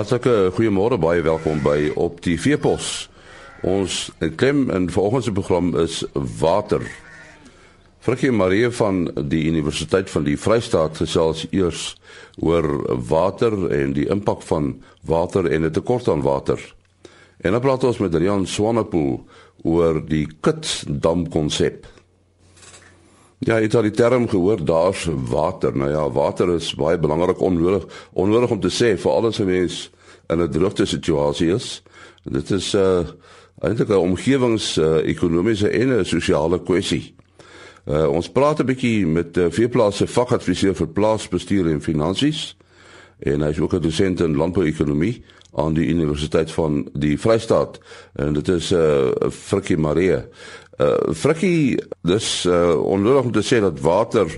Hartlike goeiemôre, baie welkom by op die Veepos. Ons klem in vanoggend se program is water. Frikkie Marie van die Universiteit van die Vrystaat gesels eers oor water en die impak van water en 'n tekort aan water. En dan praat ons met Rian Swanepoel oor die kitsdam konsep. Ja, het al die term gehoor, daar's water. Nou ja, water is baie belangrik onnodig, onnodig om te sê vir al ons mense in 'n droogte situasie is. Dit is 'n uh, eintlik 'n omgewings-ekonomiese uh, en 'n sosiale kwessie. Uh, ons praat 'n bietjie met uh, veeplase vakadviseur vir plaasbestuur en finansies en hy is ook 'n dosent in landbouekonomie aan die Universiteit van die Vrystaat en dit is 'n uh, Frikkie Marie. Uh Frikkie, dis uh onnodig om te sê dat water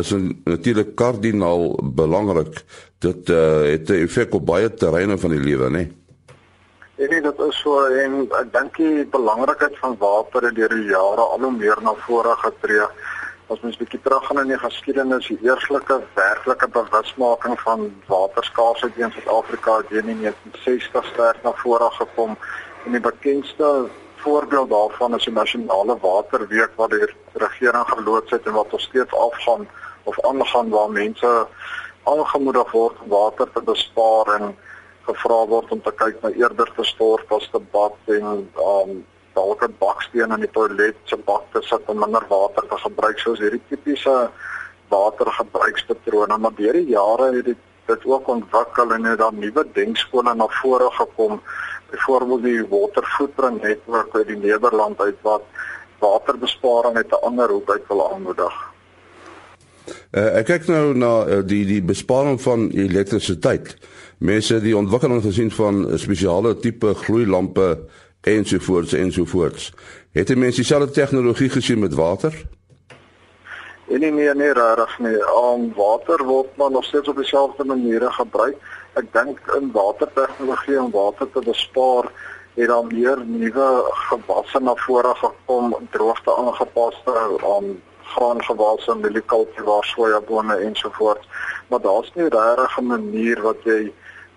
is natuurlik kardinaal belangrik. Dit uh het 'n effek op baie terreine van die lewe, né? Nee? Ja, nee, dit is so en ek dink die belangrikheid van water het deur die jare al hoe meer na vore getree. As mens bietjie teruggaan in die geskiedenis, die eerslike werklike bewusmaking van waterskaarsheid in Suid-Afrika het in 1960 sterk na vore gekom. En die bekendste voorbeeld daarvan is die nasionale waterweek wat die regering geloods het en wat nog steeds afgaan of aangaan waar mense aangemoedig word om water te bespaar en gevra word om te kyk na eerder te stort as te bad en um dalk 'n baksteen in die toilet se bak te sit om minder water te gebruik soos hierdie tipiese watergebruikspatrone. Maar deur die jare het dit dit ook ontwikkel en het daar nuwe denkskole na vore gekom byvoorbeeld die water footprint netwerk uit die Nederland uit wat waterbesparing uit 'n ander hoek uit wil aanmoedig. Uh, ek kyk nou na uh, die die besparing van elektrisiteit mense die ontwikkeling gesien van spesiale tipe gloeilampe ensovoorts ensovoorts. Het die mense dieselfde tegnologie gesien met water? Nee nee nee, nee rarig nie. Om water word maar nog steeds op dieselfde maniere gebruik. Ek dink in watertegnologie om water te bespaar het dan meer nuwe gewasse na vore gekom, droogte aangepaste aan graangewasse, mieliekultivar, sojabone ensovoorts. Maar daar's nie regtig 'n manier wat jy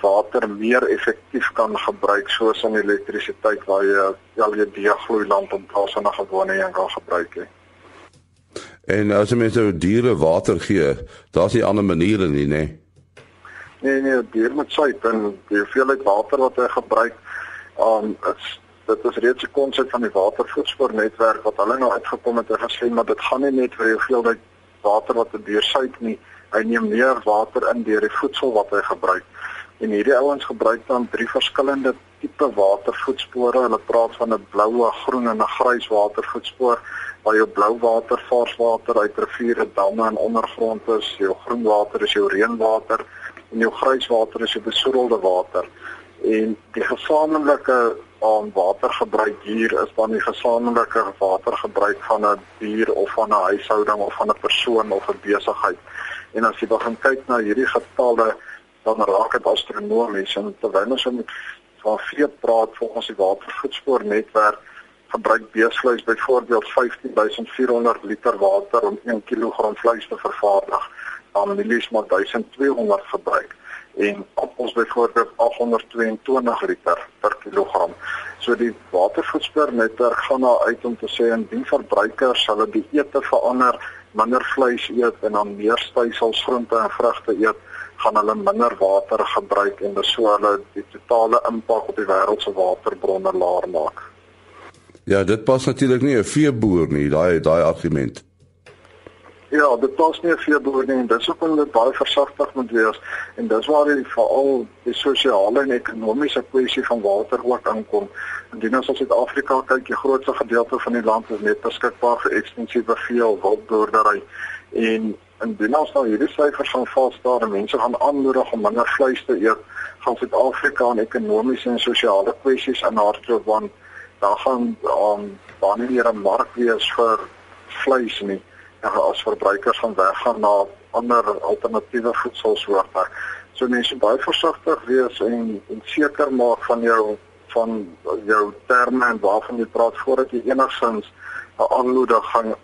water meer effektief kan gebruik soos in elektrisiteit waar jy LED gloeilamp in plaas van 'n gewone een kan gebruik hè. En as jy mens nou diere water gee, daar's nie ander maniere nie, nê? Nee nee, dier met suip en die hoeveelheid water wat hy gebruik, um is dit is reeds 'n konsep van die watervoedspoornetwerk wat hulle nou uitgekom het en gesê maar dit gaan nie net vir die hoeveelheid water wat 'n dier suip nie, hy neem meer water in deur die voedsel wat hy gebruik. En hierdie ouens gebruik dan drie verskillende tipe watervoetspore. Hulle praat van 'n bloue, groen en 'n grys watervoetspoor. Waar jou blou water vars water uit riviere, damme en ondergrond is, jou groen water is jou reënwater en jou grys water is jou besoedelde water. En die gesamentlike aan watergebruik hier is dan die gesamentlike watergebruik van 'n dier of van 'n huishouding of van 'n persoon of 'n besigheid. En as jy begin kyk na hierdie getalle dan raak dit astronomies en terwyl ons met van vee praat volgens die watervoetspoor netwerk gebruik beesvleis byvoorbeeld 15400 liter water om 1 kg vleis te vervaardig dan mielies maar 1200 gebruik en appels byvoorbeeld 822 liter per kilogram. So die watervoetspoor netwerk gaan na uit om te sê indien verbruikers hulle die ete verander, minder vleis eet en dan meer stysels, groente en vrugte eet, gaan hulle minder water gebruik en dis so hulle die totale impak op die wêreld se waterbronne laer maak. Ja, dit pas natuurlik nie 'n veeboer nie, daai daai argument. Ja, dit pas nie 'n veeboer nie, dis hoekom hulle baie versigtig moet wees en dis waar die veral die sosiale en ekonomiese kwessie van water ook aankom. Indien ons op Suid-Afrika kyk, die grootste gedeelte van die land is net beskikbaar vir ekstensiewe vee of wildboerdery en indien ons nou hierdie syfers van valstaar en mense gaan aanmoedig om minder vleis te eet, gaan Suid-Afrika in ekonomiese en sosiale kwessies in hardloop want daar gaan um, daar nie meer 'n mark wees vir vleis nie. En as verbruikers gaan weggaan na ander alternatiewe voedselsoorte. So mense baie versigtig wees en en seker maak van jou van jou terme en waarvan jy praat voordat jy enigsins 'n aanmoedig gaan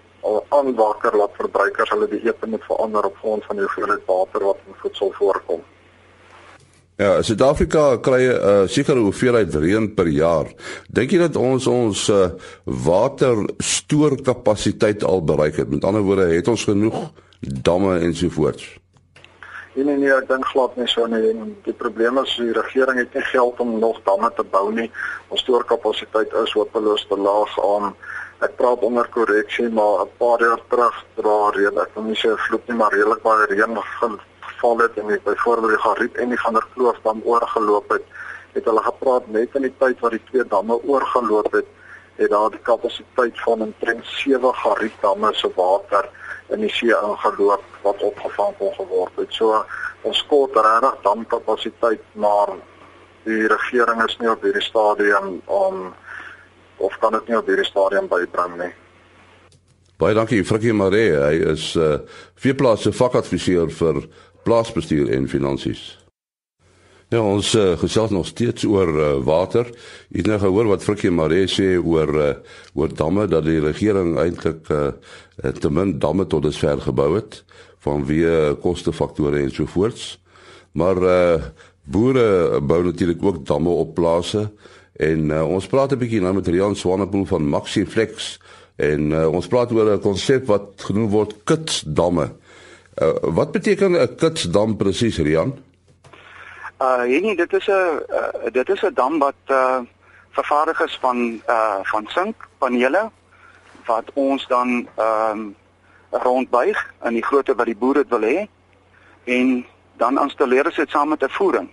aanwakker laat verbruikers hulle die moet verander op grond van die hoeveelheid water wat in voedsel voorkom. Ja, Suid-Afrika kry 'n uh, sekere hoeveelheid reën per jaar. Dink jy dat ons ons uh, waterstoorkapasiteit al bereik het? Met ander woorde, het ons genoeg damme ensovoorts? Nee nee, nee ek dink glad nie so nie. Die probleem is die regering het nie geld om nog damme te bou nie. Ons stoorkapasiteit is hopeloos te laag aan ek praat onder korreksie, maar 'n paar jaar terug dra reën, ek wil nie sê vloek nie, maar redelik baie reën geval het en byvoorbeeld die Gariep en die Ganderkloof dam oorgeloop het, het hulle gepraat net in die tyd wat die twee damme oorgeloop het, het daar die kapasiteit van omtrent 7 Gariep damme se water in die see ingeloop wat opgevang kon geword het. So ons kort regtig damkapasiteit, maar die regering is nie op hierdie stadium om of kan dit nie op hierdie stadium bybring nie. Baie dankie Frikkie Maree. Hy is uh veeplaas se vakadviseur vir plaasbestuur en finansies. Ja, ons uh, gesels nog steeds oor uh, water. Jy het nou gehoor wat Frikkie Maree sê oor uh, oor damme dat die regering eintlik uh, te min damme tot dusver gebou het vanweë kostefaktore en so voorts. Maar uh, boere bou natuurlik ook damme op plase en uh, ons praat 'n bietjie nou met Rian Swanepoel van Maxiflex en uh, ons praat oor 'n konsep wat genoem word kitsdamme. Uh, wat beteken 'n kitsdam presies, Rian? Uh nee, dit is 'n uh, dit is 'n dam wat uh vervaardig is van uh van sinkpanele wat ons dan ehm um, rondbuig in die grootte wat die boere dit wil hê en dan installeer ons dit saam met 'n voering.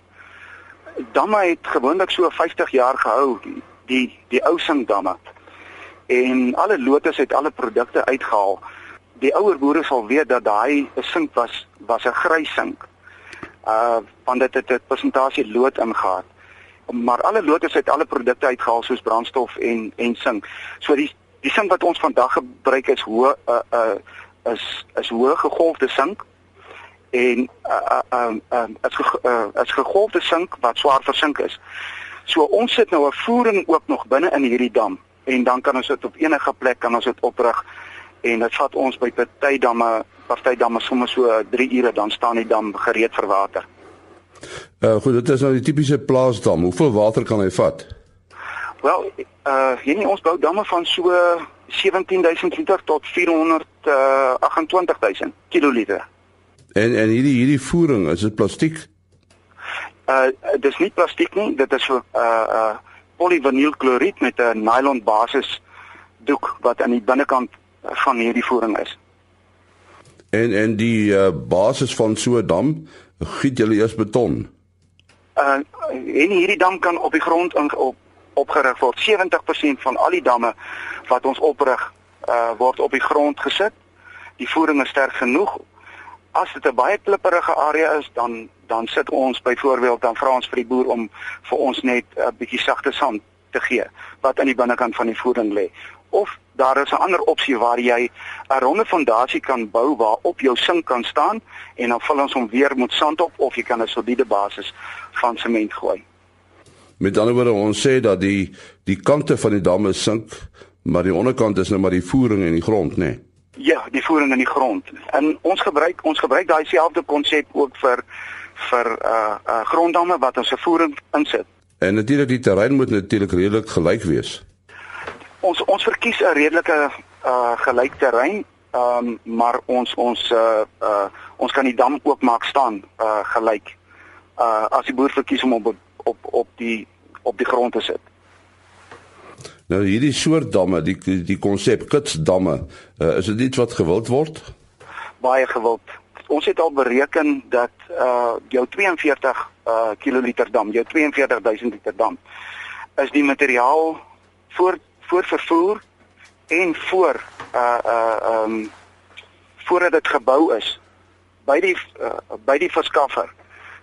Damme het gewoonlik so 50 jaar gehou, die die, die ou sinkdamme. En alle loters het alle produkte uitgehaal. Die ouer boere sal weet dat daai sink was was 'n grys sink uh want dit het 'n persentasie lood ingehaat. Maar alle loters het alle produkte uitgehaal soos brandstof en en sink. So die die sink wat ons vandag gebruik is hoë uh uh is is hoë gegolfde sink en uh uh um uh, is ge, uh, is gegolfde sink wat swaar versink is. So ons sit nou 'n voering ook nog binne in hierdie dam en dan kan ons dit op enige plek kan ons dit oprig en dit vat ons by party damme party damme sommer so 3 ure dan staan die dam gereed vir water. Uh goed, dit is nou die tipiese plaasdam. Hoeveel water kan hy vat? Wel, uh hier nie ons bou damme van so 17000 liter tot 428000 kiloliter. En en hierdie hierdie voering, is dit plastiek? Uh dis nie plastiek nie, dit is so uh uh polyvinylkloried met 'n nylon basis doek wat aan die binnekant van hierdie voering is. En en die uh, basis van so 'n dam, giet jy eers beton. Uh en hierdie dam kan op die grond in, op opgerig word. 70% van al die damme wat ons oprig, uh word op die grond gesit. Die voering is sterk genoeg. As dit 'n baie klipperige area is, dan dan sit ons byvoorbeeld dan vra ons vir die boer om vir ons net 'n bietjie sagte sand te gee wat aan die binnekant van die voering lê. Of daar is 'n ander opsie waar jy 'n ronde fondasie kan bou waarop jou sink kan staan en dan vul ons hom weer met sand op of jy kan 'n soliede basis van sement gooi. Met ander woorde ons sê dat die die kante van die damme sink, maar die onderkant is nou maar die voering in die grond, né? Nee. Ja, die voering in die grond. En ons gebruik ons gebruik daai selfde konsep ook vir vir uh uh gronddamme wat ons se voering insit. En natuurlik die terrein moet natuurlik redelik gelyk wees ons ons verkies 'n redelike uh gelyk terrein. Ehm um, maar ons ons uh uh ons kan die dam ook maak staan uh gelyk. Uh as die boer verkies om op op op die op die grond te sit. Nou hierdie soort damme, die die konsep kitsdamme, uh, is dit iets wat gewild word? Baie gewild. Ons het al bereken dat uh jou 42 uh kiloliter dam, jou 42000 liter dam is die materiaal voor voor vervoer en voor uh uh um voordat dit gebou is by die uh, by die verskaffer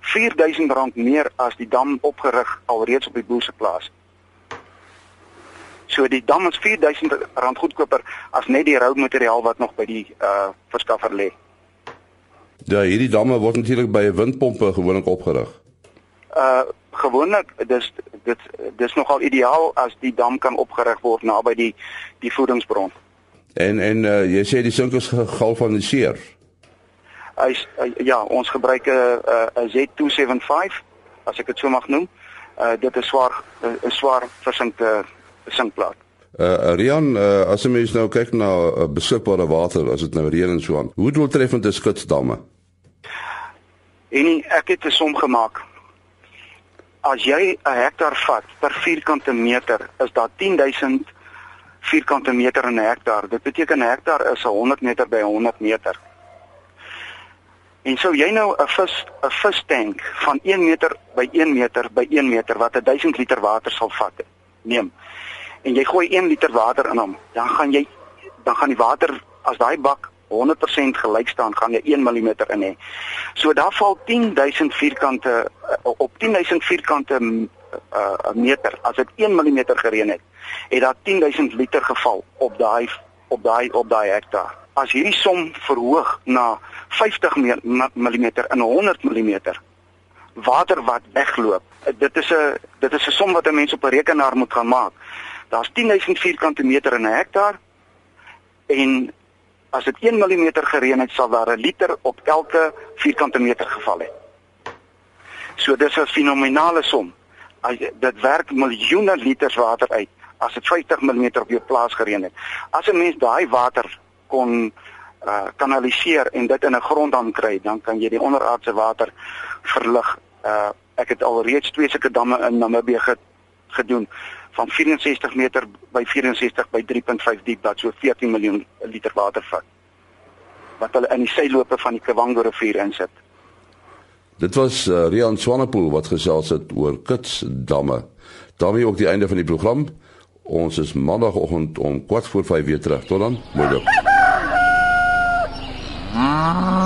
R4000 meer as die dam opgerig alreeds op die boerse plaas. So die dam is R4000 goedkoper as net die roumateriaal wat nog by die uh verskaffer lê. Ja, hierdie damme word natuurlik by windpompe gewoonlik opgerig. Uh gewoonlik dis dit dis nogal ideaal as die dam kan opgerig word naby die die voedingsbron. En en uh, jy sê die sink is gegalvaniseer. Hy uh, ja, ons gebruik 'n uh, 'n Z275 as ek dit so mag noem. Uh dit is swaar 'n swaar versinkte sinkplaat. Uh Rian, uh, as jy mens nou kyk na uh, beskikbare water as dit nou reën en so aan. Hoe doeltreffend is skutsdamme? En ek het 'n som gemaak. As jy 'n hektaar vat per vierkante meter, is daar 10000 vierkante meter in 'n hektaar. Dit beteken 'n hektaar is 100 meter by 100 meter. En sou jy nou 'n vis 'n vistank van 1 meter by 1 meter by 1 meter wat 1000 liter water sal vat neem. En jy gooi 1 liter water in hom, dan gaan jy dan gaan die water as daai bak 100% gelyk staan, gaan jy 1 mm in hê. So daar val 10000 vierkante op 10000 vierkante uh, meter as dit 1 mm gereën het, het daar 10000 liter geval op daai op daai op daai hektaar. As hierdie som verhoog na 50 mm in 100 mm water wat wegloop. Dit is 'n dit is 'n som wat 'n mens op 'n rekenaar moet gaan maak. Daar's 10000 vierkante meter in 'n hektaar en as dit 1 mm gereën het, sal daar 'n liter op elke vierkante meter geval het. So dis 'n fenominale som. As dit werk miljoene liters water uit as dit 50 mm op jou plaas gereën het. As 'n mens daai water kon uh kanaliseer en dit in 'n gronddam kry, dan kan jy die onderaardse water verlig. Uh ek het al reeds twee sulke damme in Namibië gedoen van 64 meter by 64 by 3.5 diep wat so 14 miljoen liter water vat. Wat hulle in die sylope van die Kavango rivier insit. Dit was uh, Rian Swanepoel wat gesels het oor kitsdamme. daarmee ook die einde van die program. Ons is maandagooggend om 4:45 weer terug. Tot dan. Mooi dag. Ah.